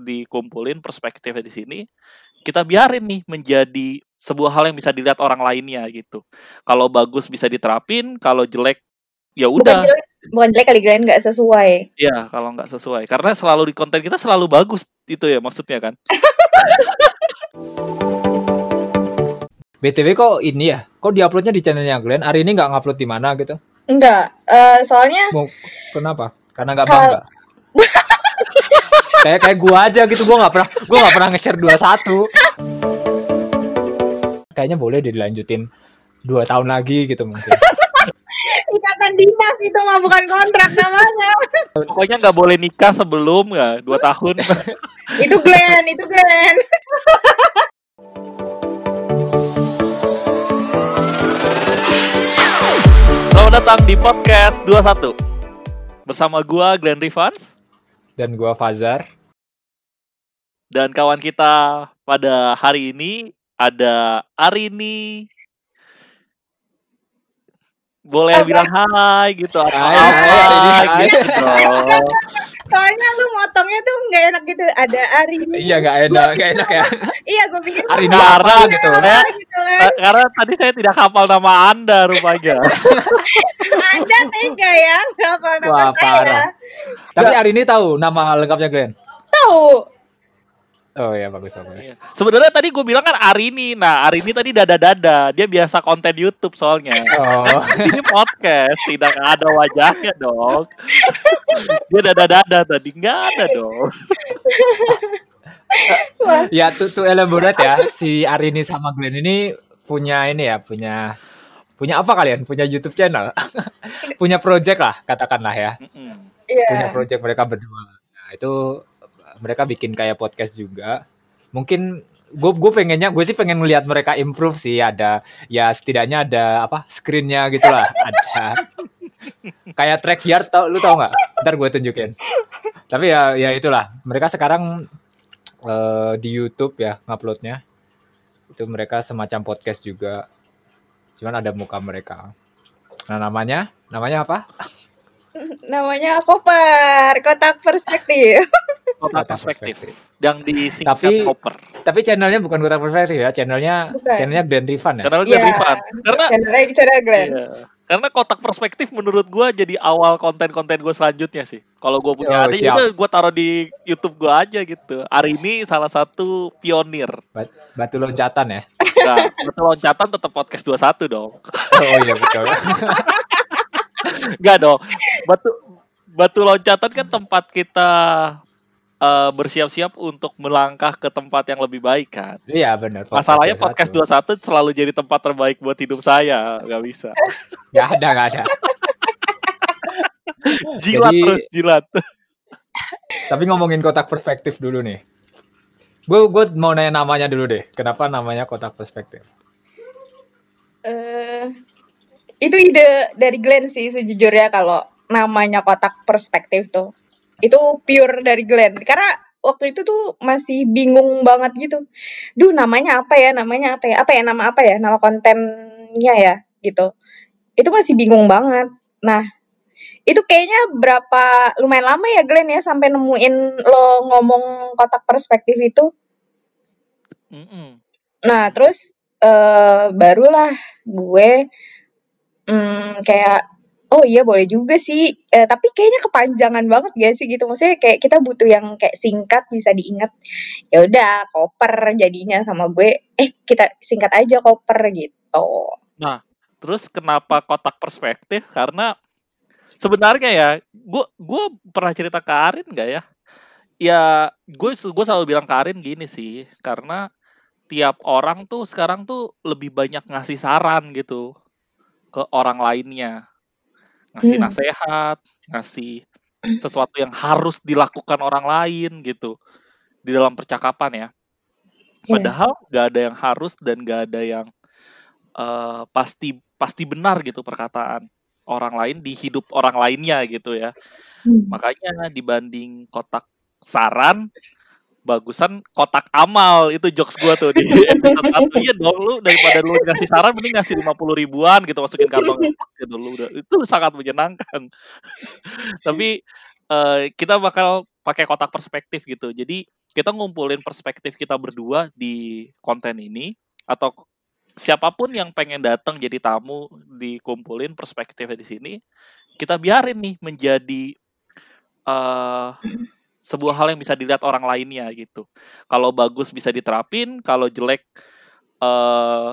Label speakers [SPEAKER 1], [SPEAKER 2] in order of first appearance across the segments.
[SPEAKER 1] dikumpulin perspektifnya di sini kita biarin nih menjadi sebuah hal yang bisa dilihat orang lainnya gitu kalau bagus bisa diterapin kalau jelek ya
[SPEAKER 2] bukan
[SPEAKER 1] udah
[SPEAKER 2] jelek bukan jelek kali kalian nggak sesuai
[SPEAKER 1] ya kalau nggak sesuai karena selalu di konten kita selalu bagus itu ya maksudnya kan
[SPEAKER 3] BTW kok ini ya? Kok diuploadnya di channelnya Glenn? Hari ini nggak ngupload di mana gitu?
[SPEAKER 2] enggak eh, soalnya
[SPEAKER 3] Mau kenapa? Karena nggak bangga. Kayak kayak gua aja gitu, gua nggak pernah gua nggak pernah nge-share 21. Kayaknya boleh deh dilanjutin dua tahun lagi gitu mungkin.
[SPEAKER 2] ikatan dinas itu mah bukan kontrak namanya
[SPEAKER 1] pokoknya nggak boleh nikah sebelum ya dua tahun
[SPEAKER 2] itu Glenn itu Glenn
[SPEAKER 1] selamat datang di podcast 21 bersama gua Glenn Rivans
[SPEAKER 3] Dan gua Fazar.
[SPEAKER 1] Dan kawan kita pada hari ini ada Arini boleh
[SPEAKER 2] Apa?
[SPEAKER 1] bilang hai gitu atau
[SPEAKER 3] Hai,
[SPEAKER 1] apa
[SPEAKER 3] hai, Arini, hai.
[SPEAKER 1] gitu
[SPEAKER 2] soalnya lu motongnya tuh nggak enak gitu ada Ari
[SPEAKER 3] Iya nggak enak, nggak enak ya.
[SPEAKER 2] iya gue pikir
[SPEAKER 3] Ari
[SPEAKER 2] lu
[SPEAKER 3] Dara
[SPEAKER 2] ngomong
[SPEAKER 3] gitu.
[SPEAKER 1] Ya.
[SPEAKER 2] gitu kan
[SPEAKER 1] Ka- karena tadi saya tidak hafal nama anda rupanya
[SPEAKER 2] anda tega ya nggak apa nama
[SPEAKER 3] Wah,
[SPEAKER 2] saya
[SPEAKER 3] parah. Tapi hari ini tahu nama lengkapnya Glenn.
[SPEAKER 2] tahu
[SPEAKER 3] Oh iya bagus bagus.
[SPEAKER 1] sebenarnya tadi gue bilang kan Arini. Nah Arini tadi dada dada dia biasa konten YouTube soalnya.
[SPEAKER 3] Oh.
[SPEAKER 1] ini podcast. Tidak ada wajahnya dong. Dia dada dada tadi. Nggak ada dong.
[SPEAKER 3] Ya tuh tuh elaborate ya. Si Arini sama Glenn ini punya ini ya punya punya apa kalian? Punya YouTube channel? Punya project lah katakanlah ya.
[SPEAKER 1] Mm-mm.
[SPEAKER 2] iya.
[SPEAKER 3] punya project mereka berdua. Nah itu mereka bikin kayak podcast juga. Mungkin gue gue pengennya gue sih pengen ngelihat mereka improve sih. Ada ya setidaknya ada apa screennya gitulah ada. Kayak track yard tau lu tau nggak? Ntar gue tunjukin. Tapi ya ya itulah. Mereka sekarang eh, di YouTube ya nguploadnya. Itu mereka semacam podcast juga. Cuman ada muka mereka. Nah namanya? Namanya apa?
[SPEAKER 2] Namanya koper kotak perspektif
[SPEAKER 1] kotak perspektif
[SPEAKER 3] perspektif.
[SPEAKER 1] yang disingkat
[SPEAKER 3] Tapi-
[SPEAKER 1] koper
[SPEAKER 3] Tapi channelnya bukan kotak perspektif ya, channelnya
[SPEAKER 2] Bukan.
[SPEAKER 3] channelnya Glenn Rivan ya.
[SPEAKER 1] channel
[SPEAKER 2] Iya.
[SPEAKER 1] gue Rifan karena
[SPEAKER 2] channelnya channel Glenn
[SPEAKER 1] iya. karena kotak perspektif menurut gue jadi awal konten-konten gue selanjutnya sih kalau gue punya
[SPEAKER 3] Oh,
[SPEAKER 1] ada
[SPEAKER 3] siap.
[SPEAKER 1] ya gue taruh di YouTube gue aja gitu Arini salah satu pionir
[SPEAKER 3] Bat- Batu loncatan ya.
[SPEAKER 1] Nah, betul loncatan tetap podcast 21 dong.
[SPEAKER 3] Oh iya betul.
[SPEAKER 1] Enggak dong. Batu batu loncatan kan tempat kita eh, bersiap-siap untuk melangkah ke tempat yang lebih baik kan.
[SPEAKER 3] iya benar.
[SPEAKER 1] Masalahnya
[SPEAKER 3] 21.
[SPEAKER 1] podcast 21 selalu jadi tempat terbaik buat hidup saya, nggak bisa.
[SPEAKER 3] Nggak ada nggak ada.
[SPEAKER 1] Jilat
[SPEAKER 3] Jadi-
[SPEAKER 1] terus jilat.
[SPEAKER 3] Tapi ngomongin kotak perspektif dulu nih. Gue gue mau nanya namanya dulu deh. Kenapa namanya kotak perspektif?
[SPEAKER 2] eh itu ide dari Glenn sih sejujurnya kalau namanya kotak perspektif tuh itu pure dari Glenn. Karena waktu itu tuh masih bingung banget gitu. Duh namanya apa ya namanya apa ya apa ya nama apa ya nama kontennya ya gitu. Itu masih bingung banget. Nah itu kayaknya berapa lumayan lama ya Glenn ya sampai nemuin lo ngomong kotak perspektif itu.
[SPEAKER 1] Mm-mm.
[SPEAKER 2] Nah, terus eh barulah gue hmm, kayak oh iya boleh juga sih. Eh, tapi kayaknya kepanjangan banget gak sih gitu. Maksudnya kayak kita butuh yang kayak singkat bisa diingat. Ya udah, koper jadinya sama gue. Eh, kita singkat aja koper gitu.
[SPEAKER 1] Terus kenapa kotak perspektif? Karena sebenarnya ya, gue gue pernah cerita ke Arin nggak ya? Ya, gue gue selalu bilang ke Arin gini sih, karena tiap orang tuh sekarang tuh lebih banyak ngasih saran gitu ke orang lainnya, ngasih
[SPEAKER 2] Hmm.
[SPEAKER 1] nasihat, ngasih sesuatu yang harus dilakukan orang lain gitu di dalam percakapan ya.
[SPEAKER 2] Iya.
[SPEAKER 1] Padahal gak ada yang harus dan gak ada yang eh, pasti pasti benar gitu perkataan orang lain di hidup orang lainnya gitu ya.
[SPEAKER 2] Hmm.
[SPEAKER 1] Makanya dibanding kotak saran, bagusan kotak amal itu jokes gua tuh di episode satu iya dong lu daripada lu ngasih saran mending ngasih 50 ribuan gitu masukin kantong gitu lu udah itu sangat menyenangkan. Tapi eh, kita bakal pakai kotak perspektif gitu. Jadi kita ngumpulin perspektif kita berdua di konten ini atau siapa pun yang pengen datang jadi tamu dikumpulin perspektifnya di sini, kita biarin nih menjadi eh sebuah hal yang bisa dilihat orang lainnya gitu. Kalau bagus bisa diterapin, kalau jelek eh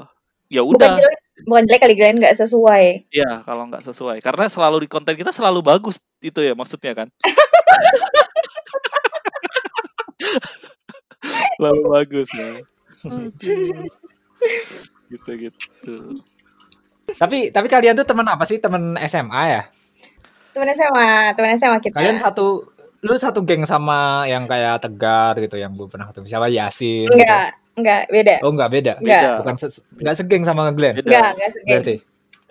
[SPEAKER 1] ya
[SPEAKER 2] Bukan
[SPEAKER 1] udah.
[SPEAKER 2] jelek, bukan jelek kali Glenn nggak sesuai.
[SPEAKER 1] Iya, kalau nggak sesuai. Karena selalu di konten kita selalu bagus itu ya maksudnya kan. selalu bagus ya. gitu gitu.
[SPEAKER 3] Tapi tapi kalian tuh teman apa sih? Teman SMA ya?
[SPEAKER 2] Temen SMA, temen SMA kita.
[SPEAKER 3] Kalian satu lu satu geng sama yang kayak Tegar gitu yang gue pernah ketemu siapa Yasin gitu.
[SPEAKER 2] Enggak, enggak, beda.
[SPEAKER 3] Oh enggak beda.
[SPEAKER 2] Enggak.
[SPEAKER 1] Beda.
[SPEAKER 3] Bukan ses- enggak segeng sama Glenn.
[SPEAKER 1] Beda.
[SPEAKER 2] Enggak, enggak segeng.
[SPEAKER 3] Berarti.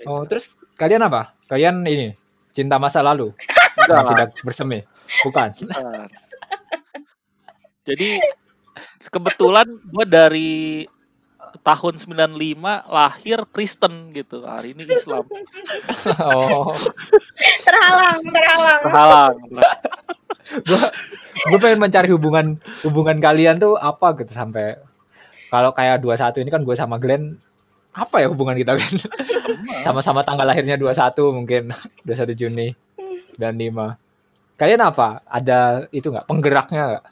[SPEAKER 3] Oh, terus kalian apa? Kalian ini cinta masa lalu
[SPEAKER 1] Enggak
[SPEAKER 3] tidak bersemi. Bukan.
[SPEAKER 1] Bukan. Jadi kebetulan gue dari tahun 95 lahir Kristen gitu. Hari ini Islam.
[SPEAKER 3] oh.
[SPEAKER 2] Terhalang, terhalang.
[SPEAKER 1] Terhalang.
[SPEAKER 3] Gua gue pengen mencari hubungan hubungan kalian tuh apa gitu sampai kalau kayak 21 ini kan gue sama Glenn apa ya hubungan kita Glenn? Sama-sama tanggal lahirnya 21 mungkin 21 Juni 95. Kalian apa? Ada itu nggak penggeraknya nggak?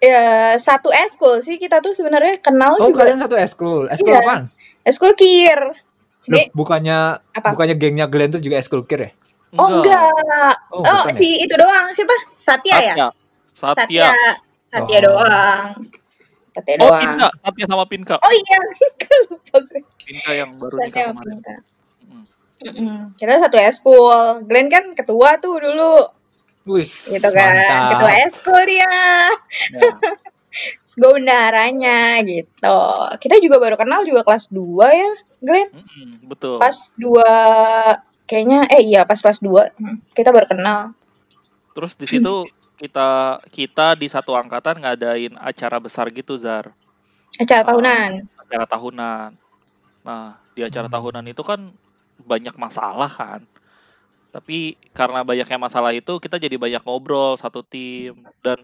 [SPEAKER 2] Ya, satu eskul sih kita tuh sebenarnya kenal
[SPEAKER 3] Oh
[SPEAKER 2] juga.
[SPEAKER 3] kalian satu eskul, eskul
[SPEAKER 2] Iya.
[SPEAKER 3] apaan?
[SPEAKER 2] Eskul kir.
[SPEAKER 3] Loh, bukannya
[SPEAKER 2] Apa?
[SPEAKER 3] bukannya gengnya Glenn tuh juga eskul kir ya?
[SPEAKER 2] Oh enggak.
[SPEAKER 3] Oh,
[SPEAKER 2] Oh,
[SPEAKER 3] bukan ya?
[SPEAKER 2] si itu doang. Siapa? Satya ya?
[SPEAKER 1] Satya. Satya.
[SPEAKER 2] Satya. Satya
[SPEAKER 3] Oh.
[SPEAKER 2] doang. Satya
[SPEAKER 1] Oh,
[SPEAKER 2] doang.
[SPEAKER 1] Pinka. Satya sama Pinka.
[SPEAKER 2] Oh iya, lupa gue.
[SPEAKER 1] Pinka yang baru
[SPEAKER 2] Satya
[SPEAKER 1] nikah kemarin.
[SPEAKER 2] Pinka.
[SPEAKER 1] Hmm.
[SPEAKER 2] Mm-mm. Kita satu eskul. Glenn kan ketua tuh dulu.
[SPEAKER 3] Wis,
[SPEAKER 2] Gitu kan.
[SPEAKER 3] mantap.
[SPEAKER 2] Ketua eskul dia.
[SPEAKER 1] Ya.
[SPEAKER 2] Gue bendaharanya gitu. Kita juga baru kenal juga kelas 2 ya, Glenn.
[SPEAKER 1] Mm-mm, betul.
[SPEAKER 2] Pas 2 kayaknya eh iya pas kelas 2 kita baru kenal.
[SPEAKER 1] Terus di situ kita kita di satu angkatan ngadain acara besar gitu Zar.
[SPEAKER 2] Acara
[SPEAKER 1] Ah.
[SPEAKER 2] tahunan.
[SPEAKER 1] acara tahunan. Nah, di acara
[SPEAKER 3] Hmm.
[SPEAKER 1] tahunan itu kan banyak masalah kan. Tapi karena banyaknya masalah itu kita jadi banyak ngobrol satu tim dan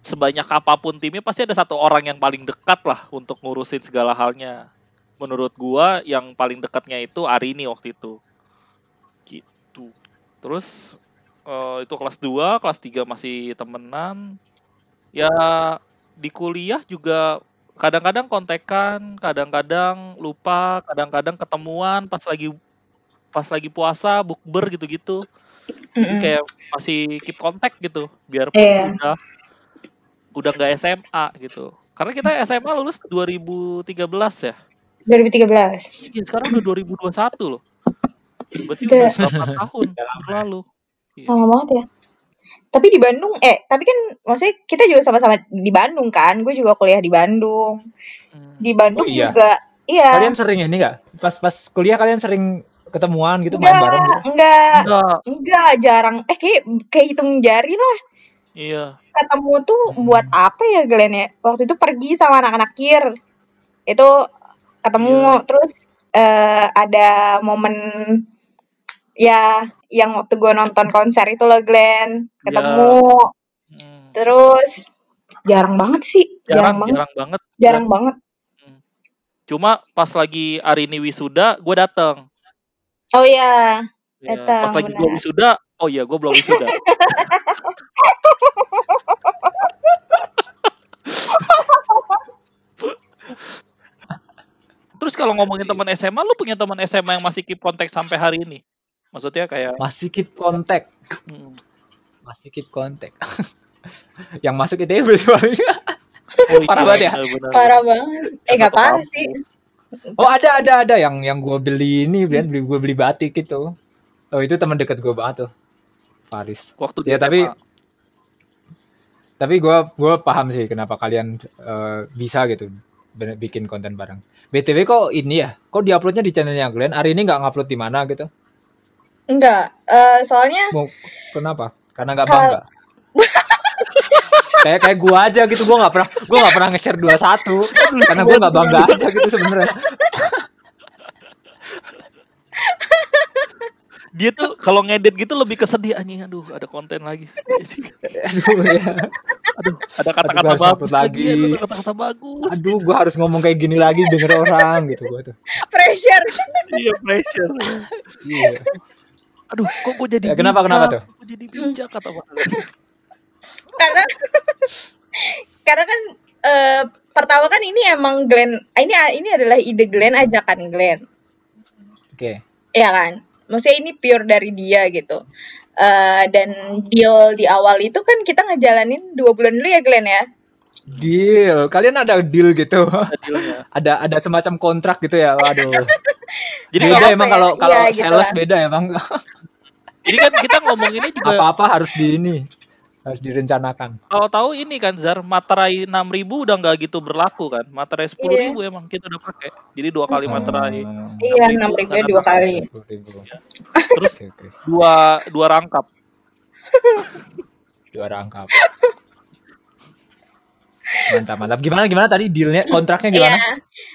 [SPEAKER 1] sebanyak apa pun timnya pasti ada satu orang yang paling dekat lah untuk ngurusin segala halnya. Menurut gua yang paling dekatnya itu Arini waktu itu. Gitu. Terus eh, itu kelas 2, kelas 3 masih temenan. Ya di kuliah juga kadang-kadang kontekan, kadang-kadang lupa, kadang-kadang ketemuan pas lagi pas lagi puasa, bukber gitu-gitu.
[SPEAKER 2] Mm-mm.
[SPEAKER 1] kayak masih keep kontak gitu, biarpun
[SPEAKER 2] Iya.
[SPEAKER 1] udah udah nggak SMA gitu. Karena kita SMA lulus 2013 ya.
[SPEAKER 2] 2013.
[SPEAKER 1] Iya, sekarang udah 2021 loh. Berarti
[SPEAKER 2] Udah.
[SPEAKER 1] udah 8 tahun berlalu. Iya.
[SPEAKER 2] Lama banget ya. Tapi di Bandung, eh, tapi kan maksudnya kita juga sama-sama di Bandung kan. Gue juga kuliah di Bandung.
[SPEAKER 1] Hmm.
[SPEAKER 2] Di Bandung
[SPEAKER 3] Oh, iya.
[SPEAKER 2] juga, iya.
[SPEAKER 3] Kalian sering ini nggak? Pas pas kuliah kalian sering ketemuan gitu main
[SPEAKER 2] enggak,
[SPEAKER 3] bareng gitu?
[SPEAKER 2] enggak,
[SPEAKER 1] Enggak,
[SPEAKER 2] enggak, jarang. Eh, kayak, kayak hitung jari lah.
[SPEAKER 1] iya.
[SPEAKER 2] Ketemu tuh
[SPEAKER 3] Hmm.
[SPEAKER 2] buat apa ya Glenn ya? Waktu itu pergi sama anak-anak kir. Itu ketemu,
[SPEAKER 1] Iya.
[SPEAKER 2] terus eh, ada momen ya yang waktu gue nonton konser itu loh Glenn. Ketemu.
[SPEAKER 1] Hmm.
[SPEAKER 2] Terus jarang banget sih,
[SPEAKER 1] Jarang,
[SPEAKER 2] jarang, banget,
[SPEAKER 1] jarang banget.
[SPEAKER 2] jarang banget.
[SPEAKER 1] Cuma pas lagi Arini wisuda, gue dateng.
[SPEAKER 2] Oh iya,
[SPEAKER 1] Ya,
[SPEAKER 2] Datang,
[SPEAKER 1] pas lagi gue wisuda, oh iya gue belum wisuda. Terus kalau ngomongin teman SMA, lu punya teman SMA yang masih keep kontak sampai hari ini? Maksudnya kayak
[SPEAKER 3] Masih keep kontak,
[SPEAKER 1] hmm,
[SPEAKER 3] masih keep kontak. yang masuk itu berarti
[SPEAKER 1] oh iya,
[SPEAKER 3] Parah banget ya?
[SPEAKER 2] parah banget. Eh nggak
[SPEAKER 1] Satu
[SPEAKER 2] parah sih.
[SPEAKER 3] Oh ada ada ada yang yang gue beli ini Brian beli gue beli batik gitu. Oh itu teman dekat gue banget tuh. Faris.
[SPEAKER 1] Waktu
[SPEAKER 3] Ya tapi tapi gue gue paham sih kenapa kalian eh, bisa gitu bikin konten bareng. btw kok ini ya? Kok diuploadnya di channelnya Glenn? Hari ini nggak ngupload di mana gitu?
[SPEAKER 2] Enggak, eh, soalnya
[SPEAKER 3] Mau kenapa? Karena nggak bangga. kayak kayak gue aja gitu gue nggak pernah gue nggak pernah nge-share 21 karena gue nggak bangga aja gitu sebenarnya
[SPEAKER 1] dia tuh kalau ngedit gitu lebih kesedih anjing aduh ada konten lagi
[SPEAKER 3] Aduh ya.
[SPEAKER 1] aduh ada kata-kata bagus
[SPEAKER 3] lagi.
[SPEAKER 1] lagi ada kata-kata bagus
[SPEAKER 3] Aduh, gua harus ngomong kayak gini lagi denger orang gitu gua tuh.
[SPEAKER 2] Pressure.
[SPEAKER 1] iya pressure
[SPEAKER 3] Iya.
[SPEAKER 1] Aduh kok gue jadi
[SPEAKER 3] Ya, kenapa,
[SPEAKER 1] bijak?
[SPEAKER 3] kenapa tuh?
[SPEAKER 1] Kok gue jadi bijak kata Pak.
[SPEAKER 2] karena karena kan eh, pertama kan ini emang Glenn ini ini adalah ide Glenn ajakan Glenn
[SPEAKER 3] Oke.
[SPEAKER 2] ya kan maksudnya ini pure dari dia gitu Eh, dan deal di awal itu kan kita ngejalanin dua bulan dulu ya Glenn ya
[SPEAKER 3] Deal. Kalian ada deal gitu?
[SPEAKER 1] Dealnya.
[SPEAKER 3] ada ada semacam kontrak gitu ya. Waduh.
[SPEAKER 1] jadi
[SPEAKER 3] beda
[SPEAKER 1] kalau
[SPEAKER 3] emang
[SPEAKER 2] ya?
[SPEAKER 3] kalau kalau
[SPEAKER 2] Iya, gitu
[SPEAKER 3] sales
[SPEAKER 2] lah.
[SPEAKER 3] beda emang.
[SPEAKER 1] jadi kan kita ngomong ini juga
[SPEAKER 3] Apa-apa harus di ini. Harus direncanakan.
[SPEAKER 1] kalau tahu ini kan Zar materai 6000 udah nggak gitu berlaku kan materai 10000 emang kita udah pakai jadi dua kali materai
[SPEAKER 3] Hmm.
[SPEAKER 2] iya
[SPEAKER 1] 6.000
[SPEAKER 2] enam ribu dua kali
[SPEAKER 1] terus dua dua rangkap
[SPEAKER 3] Dua rangkap. Mantap, mantap. Gimana gimana tadi dealnya kontraknya gimana?
[SPEAKER 2] Iya,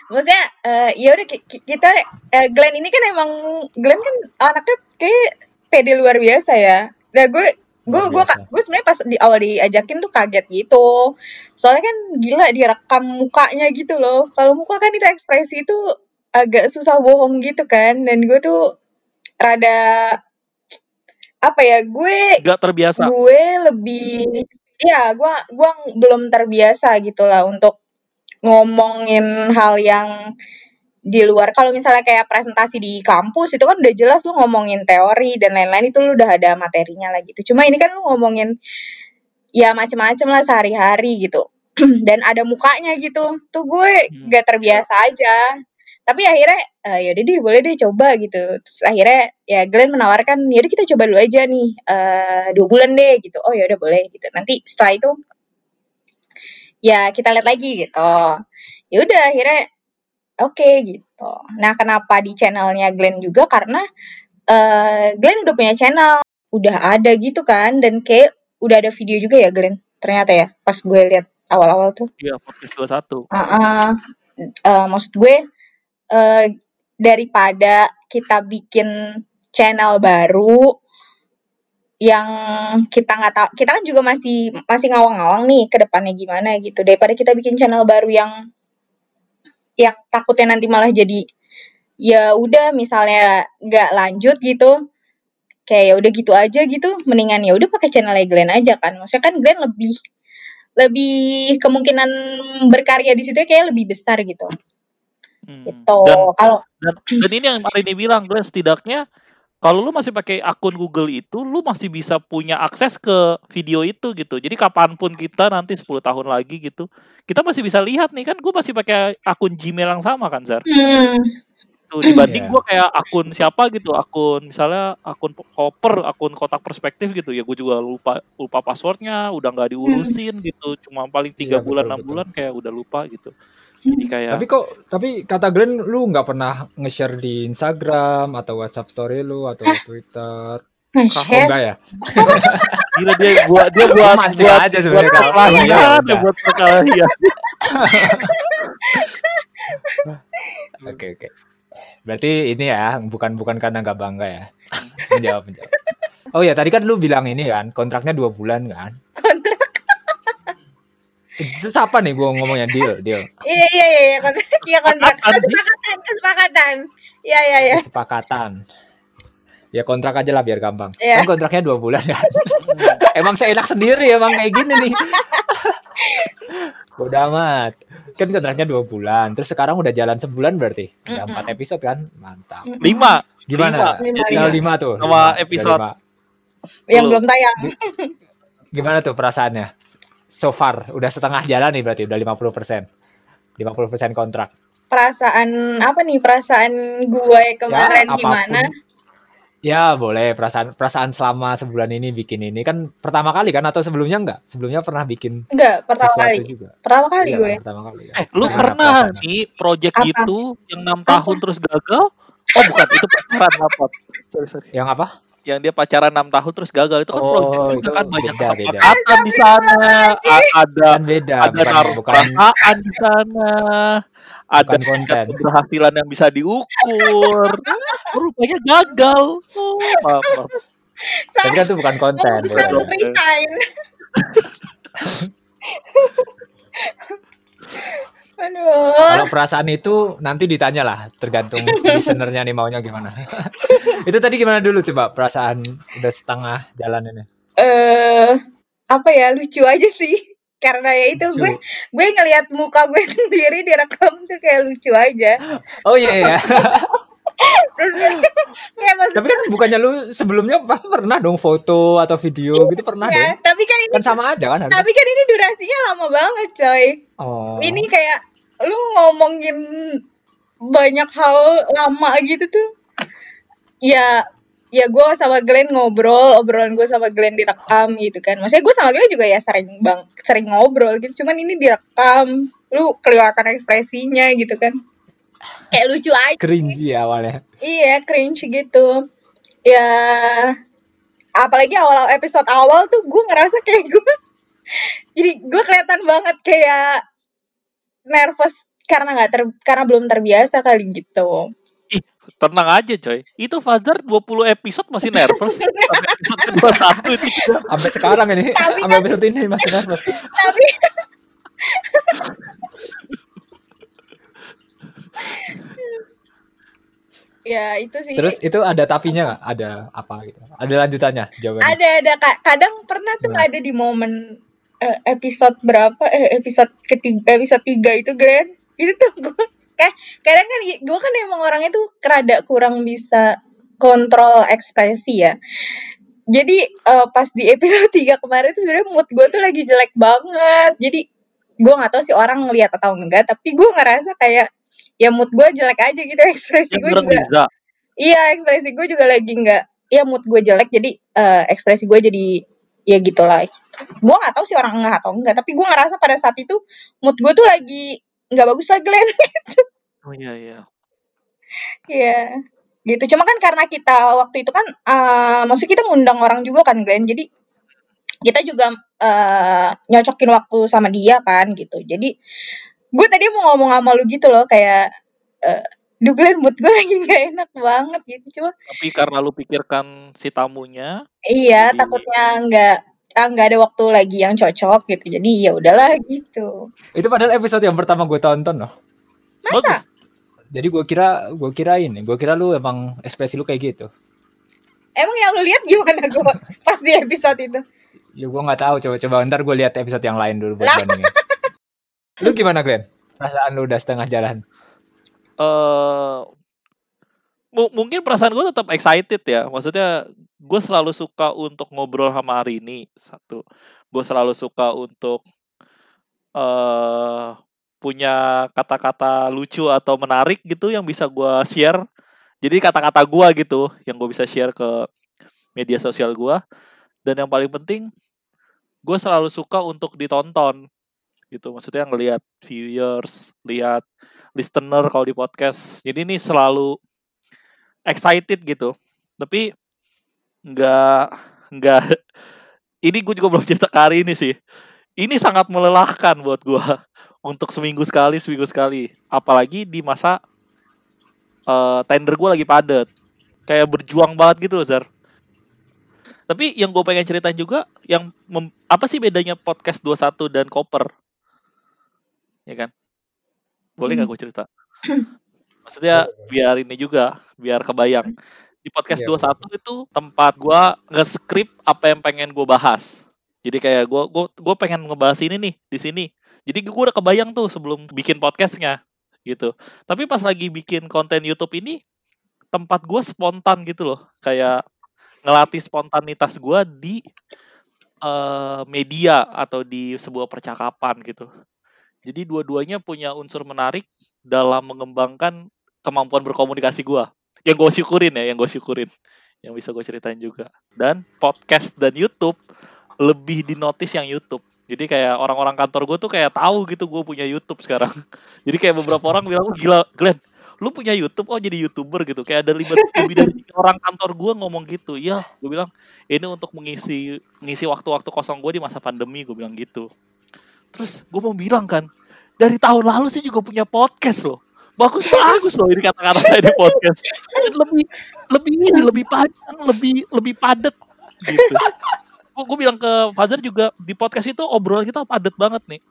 [SPEAKER 2] maksudnya eh, ya udah ki- ki- kita eh, Glenn ini kan emang Glenn kan anaknya kayak pede luar biasa ya. Nah gue gue gue gue sebenarnya pas di awal diajakin tuh kaget gitu. Soalnya kan gila direkam mukanya gitu loh. Kalau muka kan itu ekspresi itu agak susah bohong gitu kan. Dan gue tuh rada apa ya gue
[SPEAKER 1] nggak terbiasa
[SPEAKER 2] gue lebih ya gue gua belum terbiasa gitu lah untuk ngomongin hal yang di luar. Kalau misalnya kayak presentasi di kampus itu kan udah jelas lu ngomongin teori dan lain-lain itu lu udah ada materinya lah gitu. Cuma ini kan lu ngomongin ya macem-macem lah sehari-hari gitu. Dan ada mukanya gitu. Tuh gue
[SPEAKER 1] Hmm.
[SPEAKER 2] gak terbiasa aja tapi akhirnya eh, ya udah deh boleh deh coba gitu. Terus akhirnya ya Glenn menawarkan ya udah kita coba dulu aja nih eh dua bulan deh gitu. Oh ya udah boleh gitu. Nanti setelah itu ya kita lihat lagi gitu. Ya udah akhirnya oke gitu. Nah kenapa di channelnya Glenn juga? Karena eh Glenn udah punya channel udah ada gitu kan dan kayak udah ada video juga ya Glenn ternyata ya pas gue lihat awal-awal tuh.
[SPEAKER 1] Iya podcast 21
[SPEAKER 2] Ah, ah. Eh, maksud gue eh, daripada kita bikin channel baru yang kita nggak tahu kita kan juga masih masih ngawang-ngawang nih ke depannya gimana gitu. Daripada kita bikin channel baru yang yang takutnya nanti malah jadi ya udah misalnya nggak lanjut gitu kayak ya udah gitu aja gitu mendingan ya udah pakai channel Glenn aja kan. Maksudnya kan Glenn lebih lebih kemungkinan berkarya di situ kayak lebih besar gitu
[SPEAKER 1] Hmm.
[SPEAKER 2] gitu.
[SPEAKER 1] Dan
[SPEAKER 2] kalau
[SPEAKER 1] dan, dan ini yang hari ini bilang Glenn setidaknya kalau lu masih pakai akun Google itu lu masih bisa punya akses ke video itu gitu. Jadi kapan pun kita nanti 10 tahun lagi gitu kita masih bisa lihat nih kan gue masih pakai akun Gmail yang sama kan Zar?
[SPEAKER 2] Hmm,
[SPEAKER 1] tuh dibanding
[SPEAKER 3] Iya.
[SPEAKER 1] gue kayak akun siapa gitu akun misalnya akun koper akun kotak perspektif gitu. Ya gue juga lupa lupa passwordnya udah nggak diurusin gitu. Cuma paling tiga
[SPEAKER 3] Iya,
[SPEAKER 1] bulan
[SPEAKER 3] betul,
[SPEAKER 1] enam
[SPEAKER 3] betul.
[SPEAKER 1] bulan kayak udah lupa gitu jadi kayak
[SPEAKER 3] Tapi kok tapi kata Glenn lu nggak pernah nge-share di Instagram atau WhatsApp story lu atau Twitter. Oh enggak ya?
[SPEAKER 1] gila dia gua dia buat
[SPEAKER 3] Mancing
[SPEAKER 1] buat
[SPEAKER 3] aja sebenarnya kalau-
[SPEAKER 1] perkelahian, dia
[SPEAKER 3] udah.
[SPEAKER 1] buat perkelahian
[SPEAKER 3] Oke oke. Berarti ini ya bukan bukan karena nggak bangga ya. menjawab menjawab. Oh ya tadi kan lu bilang ini kan kontraknya dua bulan kan? Siapa nih gua ngomongnya deal deal
[SPEAKER 2] iya iya iya iya kontrak iya kontrak
[SPEAKER 1] Kesepakatan.
[SPEAKER 2] kesepakatan iya iya iya
[SPEAKER 3] kesepakatan. Ya kontrak aja lah biar gampang.
[SPEAKER 2] Iya.
[SPEAKER 3] Kan kontraknya dua bulan kan. emang saya enak sendiri emang kayak gini nih. Udah amat. Kan kontraknya dua bulan. Terus sekarang udah jalan sebulan berarti. Ada
[SPEAKER 2] Mm-mm.
[SPEAKER 3] empat episode kan? Mantap.
[SPEAKER 1] lima
[SPEAKER 3] Gimana?
[SPEAKER 2] Lima,
[SPEAKER 1] Jadi
[SPEAKER 3] Tinggal lima tuh.
[SPEAKER 1] Sama
[SPEAKER 3] lima. Udah
[SPEAKER 1] episode.
[SPEAKER 3] lima.
[SPEAKER 2] yang
[SPEAKER 1] belum
[SPEAKER 2] tayang
[SPEAKER 3] Gimana tuh perasaannya? So far udah setengah jalan nih berarti udah 50%. 50% kontrak.
[SPEAKER 2] perasaan apa nih perasaan gue kemarin
[SPEAKER 3] Ya, apa pun.
[SPEAKER 2] gimana
[SPEAKER 3] Ya boleh perasaan perasaan selama sebulan ini bikin ini kan pertama kali kan atau sebelumnya enggak? Sebelumnya pernah bikin
[SPEAKER 2] enggak pertama kali
[SPEAKER 3] juga.
[SPEAKER 2] pertama kali
[SPEAKER 3] Iya
[SPEAKER 2] gue
[SPEAKER 3] kan, pertama kali. Ya.
[SPEAKER 1] eh lu
[SPEAKER 3] Gimana
[SPEAKER 1] pernah nih project
[SPEAKER 2] Apa?
[SPEAKER 1] gitu yang enam tahun terus gagal oh bukan itu pacaran apa sorry sorry
[SPEAKER 3] Yang apa?
[SPEAKER 1] Yang dia pacaran enam tahun terus gagal itu kan
[SPEAKER 3] Oh,
[SPEAKER 1] project
[SPEAKER 3] itu
[SPEAKER 1] kan banyak
[SPEAKER 3] beda, beda.
[SPEAKER 1] kesepakatan di sana A- ada
[SPEAKER 3] Kan beda,
[SPEAKER 1] ada
[SPEAKER 3] bukan bukan
[SPEAKER 1] perasaan di sana ada
[SPEAKER 3] Bukan konten.
[SPEAKER 1] keberhasilan yang bisa diukur. Oh, rupanya gagal. Oh, maaf, maaf.
[SPEAKER 3] Tapi kan itu bukan konten.
[SPEAKER 2] Resign. Aduh.
[SPEAKER 3] Kalau perasaan itu nanti ditanya lah, tergantung listenernya nih maunya gimana. itu tadi gimana dulu coba perasaan udah setengah jalan ini.
[SPEAKER 2] eh apa ya lucu aja sih karena ya itu
[SPEAKER 3] Lucu.
[SPEAKER 2] gue gue ngelihat muka gue sendiri direkam tuh kayak lucu aja
[SPEAKER 3] Oh iya iya.
[SPEAKER 2] ya maksudnya
[SPEAKER 3] Tapi kan bukannya lu sebelumnya pasti pernah dong foto atau video gitu pernah
[SPEAKER 2] ya,
[SPEAKER 3] dong.
[SPEAKER 2] tapi kan ini
[SPEAKER 3] Kan sama aja kan
[SPEAKER 2] tapi kan ini durasinya lama banget coy
[SPEAKER 3] Oh.
[SPEAKER 2] ini kayak lu ngomongin banyak hal lama gitu tuh ya ya gue sama Glenn ngobrol obrolan gue sama Glenn direkam gitu kan. Maksudnya gue sama Glenn juga ya sering bang sering ngobrol gitu. Cuman ini direkam lu kelihatan ekspresinya gitu kan. Kayak lucu aja.
[SPEAKER 3] Cringy ya awalnya.
[SPEAKER 2] iya cringe gitu. Ya apalagi awal episode awal tuh gue ngerasa kayak gue jadi gue kelihatan banget kayak nervous karena nggak ter karena belum terbiasa kali gitu
[SPEAKER 1] Ih, tenang aja coy. Itu Fazar 20 episode masih nervous. Sampai episode 21 itu.
[SPEAKER 3] Sampai sekarang ini,
[SPEAKER 2] Tapi
[SPEAKER 3] sampai episode ini masih nervous.
[SPEAKER 2] tapi ya itu sih
[SPEAKER 3] Terus itu ada tapinya nggak? Ada apa gitu? Ada lanjutannya jawabannya?
[SPEAKER 2] ada ada Ka- kadang pernah tuh ada di momen eh, episode berapa? Eh episode ketiga episode tiga itu Glenn. Itu tuh gue kayak kadang kan gue kan emang orangnya tuh rada kurang bisa kontrol ekspresi ya. Jadi eh, pas di episode 3 kemarin tuh sebenarnya mood gue tuh lagi jelek banget. Jadi gue nggak tahu sih orang ngeliat atau enggak tapi gue ngerasa kayak ya mood gue jelek aja gitu ekspresi
[SPEAKER 1] Yang
[SPEAKER 2] gue juga.
[SPEAKER 1] Liza.
[SPEAKER 2] Iya ekspresi gue juga lagi nggak ya mood gue jelek jadi eh, ekspresi gue jadi ya gitulah gue nggak tahu sih orang nggak atau enggak tapi gue ngerasa pada saat itu mood gue tuh lagi nggak bagus lah Glenn.
[SPEAKER 1] Oh iya iya.
[SPEAKER 2] Iya. Gitu. Cuma kan karena kita waktu itu kan eh maksudnya kita ngundang orang juga kan Glenn. Jadi kita juga eh nyocokin waktu sama dia kan gitu. Jadi gue tadi mau ngomong sama lu gitu loh kayak eh Duh Glenn mood gue lagi gak enak banget gitu cuma
[SPEAKER 1] Tapi karena lu pikirkan si tamunya,
[SPEAKER 2] Iya,
[SPEAKER 1] Jadi-
[SPEAKER 2] takutnya nggak ah, nggak ada waktu lagi yang cocok gitu. Jadi ya udahlah gitu.
[SPEAKER 3] Itu padahal episode yang pertama gue tonton loh.
[SPEAKER 2] Masa?
[SPEAKER 1] bagus.
[SPEAKER 3] Jadi gue kira gue kira ini, gue kira lu emang ekspresi lu kayak gitu.
[SPEAKER 2] Emang yang lu lihat gimana gue pas di episode itu?
[SPEAKER 3] Ya gue nggak tahu, coba-coba ntar gue lihat episode yang lain dulu buat bandingin. lu gimana Glenn? Perasaan lu udah setengah jalan.
[SPEAKER 1] Mu- mungkin perasaan gue tetap excited ya. Maksudnya gue selalu suka untuk ngobrol sama hari ini satu. Gue selalu suka untuk eh punya kata-kata lucu atau menarik gitu yang bisa gue share. Jadi kata-kata gue gitu yang gue bisa share ke media sosial gue. Dan yang paling penting gue selalu suka untuk ditonton gitu. Maksudnya ngelihat viewers, lihat listener kalau di podcast. Jadi ini selalu excited gitu. Tapi nggak nggak ini gue juga belum cerita hari ini sih. Ini sangat melelahkan buat gue untuk seminggu sekali, seminggu sekali. Apalagi di masa eh, tender gue lagi padat. Kayak berjuang banget gitu loh, Zar. Tapi yang gue pengen ceritain juga, yang apa sih bedanya podcast 21 dan Koper? Ya kan? Boleh nggak gue cerita? Maksudnya biar ini juga, biar kebayang. Di podcast
[SPEAKER 3] Iya,
[SPEAKER 1] 21 itu tempat gua nge-script apa yang pengen gue bahas. Jadi kayak gua gua gua pengen ngebahas ini nih di sini. Jadi gue udah kebayang tuh sebelum bikin podcastnya gitu. Tapi pas lagi bikin konten YouTube ini tempat gue spontan gitu loh, kayak ngelatih spontanitas gua di eh, media atau di sebuah percakapan gitu. Jadi dua-duanya punya unsur menarik dalam mengembangkan kemampuan berkomunikasi gua. Yang gue syukurin ya, yang gue syukurin. Yang bisa gue ceritain juga. Dan podcast dan YouTube lebih dinotis yang YouTube. Jadi kayak orang-orang kantor gue tuh kayak tahu gitu gue punya YouTube sekarang. Jadi kayak beberapa orang bilang, oh, gila Glenn, lu punya YouTube, oh jadi YouTuber gitu. Kayak ada lebih, lebih dari orang kantor gue ngomong gitu. Iya, gue bilang, ini untuk mengisi mengisi waktu-waktu kosong gue di masa pandemi, gue bilang gitu. Terus gue mau bilang kan, dari tahun lalu sih juga punya podcast loh. Bagus bagus loh ini kata-kata saya di podcast. Lebih lebih ini lebih panjang, lebih lebih padat gitu. Gue gue bilang ke Fazer juga di podcast itu obrolan kita padat banget nih.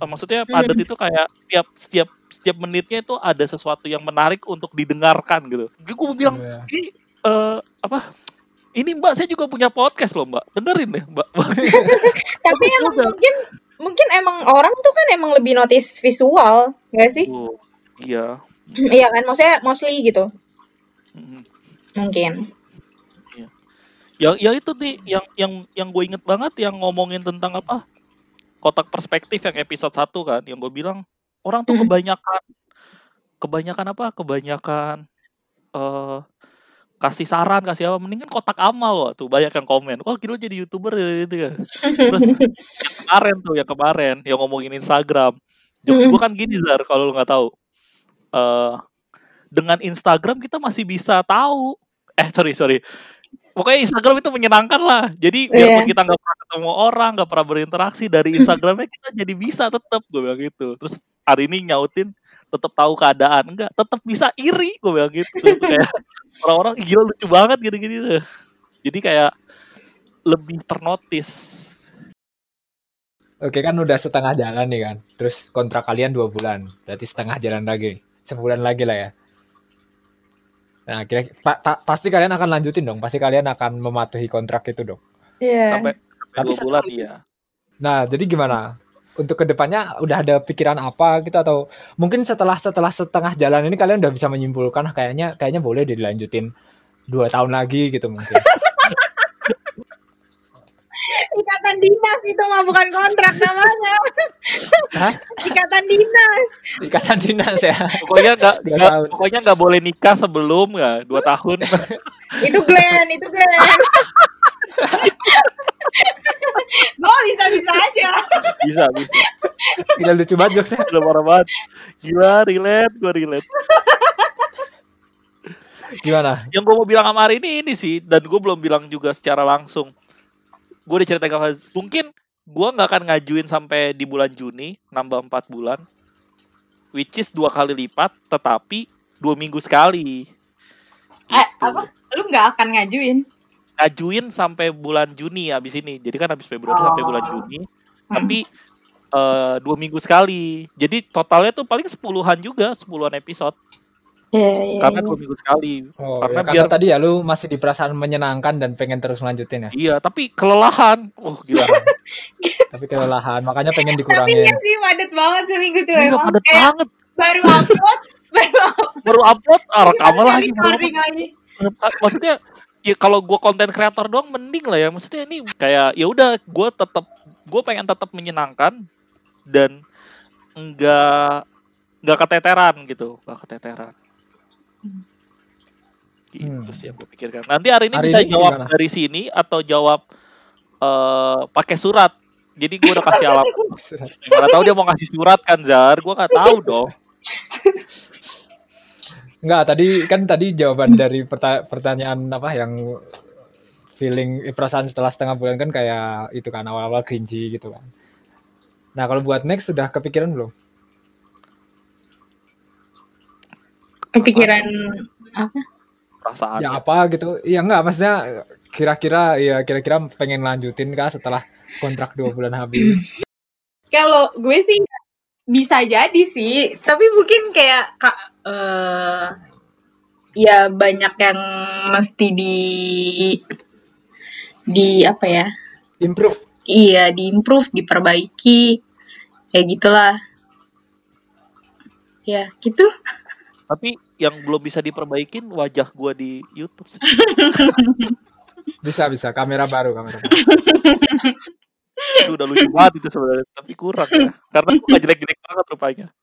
[SPEAKER 1] Eh, Maksudnya padat itu kayak setiap setiap setiap menitnya itu ada sesuatu yang menarik untuk didengarkan gitu. Gue bilang
[SPEAKER 3] Iya.
[SPEAKER 1] ini eh, apa? Ini Mbak saya juga punya podcast loh Mbak. Dengerin deh Mbak.
[SPEAKER 2] Tapi
[SPEAKER 1] juga.
[SPEAKER 2] mungkin mungkin emang orang tuh kan emang lebih notice visual, nggak sih?
[SPEAKER 1] Oh, iya.
[SPEAKER 2] Iya kan, maksudnya mostly gitu.
[SPEAKER 1] Mm.
[SPEAKER 2] Mungkin.
[SPEAKER 1] yang yang itu nih yang yang yang gue inget banget yang ngomongin tentang apa kotak perspektif yang episode 1 kan yang gue bilang orang tuh kebanyakan kebanyakan apa kebanyakan eh kasih saran kasih apa mendingan kotak amal loh tuh banyak yang komen wah kira jadi youtuber ya gitu kan. Terus yang kemarin tuh yang kemarin yang ngomongin Instagram jokes gue kan gini Zar kalau lu nggak tahu. Eh dengan Instagram kita masih bisa tahu eh sorry sorry. Pokoknya Instagram itu menyenangkan lah. Jadi biarpun
[SPEAKER 2] Iya.
[SPEAKER 1] kita nggak pernah ketemu orang nggak pernah berinteraksi dari Instagramnya kita jadi bisa tetap gue bilang gitu. Terus hari ini nyautin tetap tahu keadaan enggak tetap bisa iri gue bilang gitu kayak orang-orang "Ih, gila lucu banget gitu-gitu jadi kayak lebih ternotis
[SPEAKER 3] Oke kan udah setengah jalan nih kan. Terus kontrak kalian dua bulan. Berarti setengah jalan lagi. Sebulan lagi lah ya. Nah, kira pa- pa- pasti kalian akan lanjutin dong. Pasti kalian akan mematuhi kontrak itu dong.
[SPEAKER 2] Iya.
[SPEAKER 1] sampai sampai
[SPEAKER 3] Tapi
[SPEAKER 1] dua bulan iya
[SPEAKER 3] Nah, jadi gimana? Untuk ke depannya udah ada pikiran apa gitu atau mungkin setelah setelah setengah jalan ini kalian udah bisa menyimpulkan "Ah, kayaknya kayaknya boleh deh dilanjutin dua tahun lagi gitu mungkin.
[SPEAKER 2] Ikatan dinas itu mah bukan kontrak namanya.
[SPEAKER 3] Hah?
[SPEAKER 2] Ikatan dinas.
[SPEAKER 3] Ikatan dinas ya.
[SPEAKER 1] pokoknya nggak pokoknya nggak boleh nikah sebelum ya dua tahun
[SPEAKER 2] Itu Glenn, itu Glenn. Gue bisa-bisa aja.
[SPEAKER 1] bisa bisa
[SPEAKER 3] Gila lucu banget jokesnya.
[SPEAKER 1] Gila parah banget. Gila, relate, gue relate.
[SPEAKER 3] Gimana?
[SPEAKER 1] Yang gue mau bilang sama hari ini ini sih, dan gue belum bilang juga secara langsung. Gue udah cerita ke Faz, mungkin gue nggak akan ngajuin sampai di bulan Juni, nambah 4 bulan. Which is dua kali lipat, tetapi dua minggu sekali.
[SPEAKER 2] Eh,
[SPEAKER 1] Gitu.
[SPEAKER 2] apa? Lu nggak akan ngajuin?
[SPEAKER 1] Ngajuin sampai bulan Juni abis ini. Jadi kan habis Februari
[SPEAKER 2] Oh.
[SPEAKER 1] sampai bulan Juni. Tapi eh, dua minggu sekali. Jadi totalnya tuh paling sepuluhan juga, sepuluhan episode.
[SPEAKER 2] Iya, iya.
[SPEAKER 1] Karena dua minggu sekali.
[SPEAKER 3] Oh,
[SPEAKER 1] Karena
[SPEAKER 3] ya, karena
[SPEAKER 1] biar-
[SPEAKER 3] tadi ya lu masih di perasaan menyenangkan dan pengen terus lanjutin ya.
[SPEAKER 1] Iya, tapi kelelahan. Oh, gila.
[SPEAKER 3] Tapi kelelahan, makanya pengen
[SPEAKER 2] Tapi
[SPEAKER 3] dikurangin.
[SPEAKER 2] iya sih padet banget seminggu tuh
[SPEAKER 1] Gila,
[SPEAKER 2] emang.
[SPEAKER 1] padat banget.
[SPEAKER 2] baru upload, baru upload.
[SPEAKER 1] Baru upload, ah, rekaman lagi. baru upload. Maksudnya, ya kalau gue konten kreator doang mending lah ya. Maksudnya ini kayak ya udah, gue tetap, gue pengen tetap menyenangkan dan enggak enggak keteteran gitu, enggak keteteran. Gitu
[SPEAKER 3] Hmm.
[SPEAKER 1] sih yang gue pikirkan. Nanti hari ini
[SPEAKER 3] Hari
[SPEAKER 1] bisa
[SPEAKER 3] ini
[SPEAKER 1] jawab
[SPEAKER 3] gimana?
[SPEAKER 1] dari sini atau jawab eh pakai surat. Jadi gue udah kasih alamat. Mana tahu dia mau ngasih surat kan Zar? Gue nggak tahu dong.
[SPEAKER 3] Enggak, tadi kan tadi jawaban dari perta- pertanyaan apa yang feeling eh, perasaan setelah setengah bulan kan kayak itu kan awal-awal cringy gitu kan. Nah, kalau buat next sudah kepikiran belum?
[SPEAKER 2] Kepikiran apa?
[SPEAKER 1] Perasaan.
[SPEAKER 3] Ya apa gitu? Iya enggak, maksudnya kira-kira ya kira-kira pengen lanjutin kah setelah kontrak dua bulan habis?
[SPEAKER 2] Kalau gue sih bisa jadi sih, tapi mungkin kayak kak eh ya banyak yang mesti di di apa ya?
[SPEAKER 3] Improve.
[SPEAKER 2] Iya, diimprove, diperbaiki. Kayak gitulah. Ya, gitu.
[SPEAKER 1] Tapi yang belum bisa diperbaikin wajah gue di YouTube sih.
[SPEAKER 3] Bisa bisa kamera baru, kamera baru.
[SPEAKER 1] itu udah lucu banget itu sebenarnya. Tapi kurang ya. Karena gue gak jelek-jelek banget rupanya.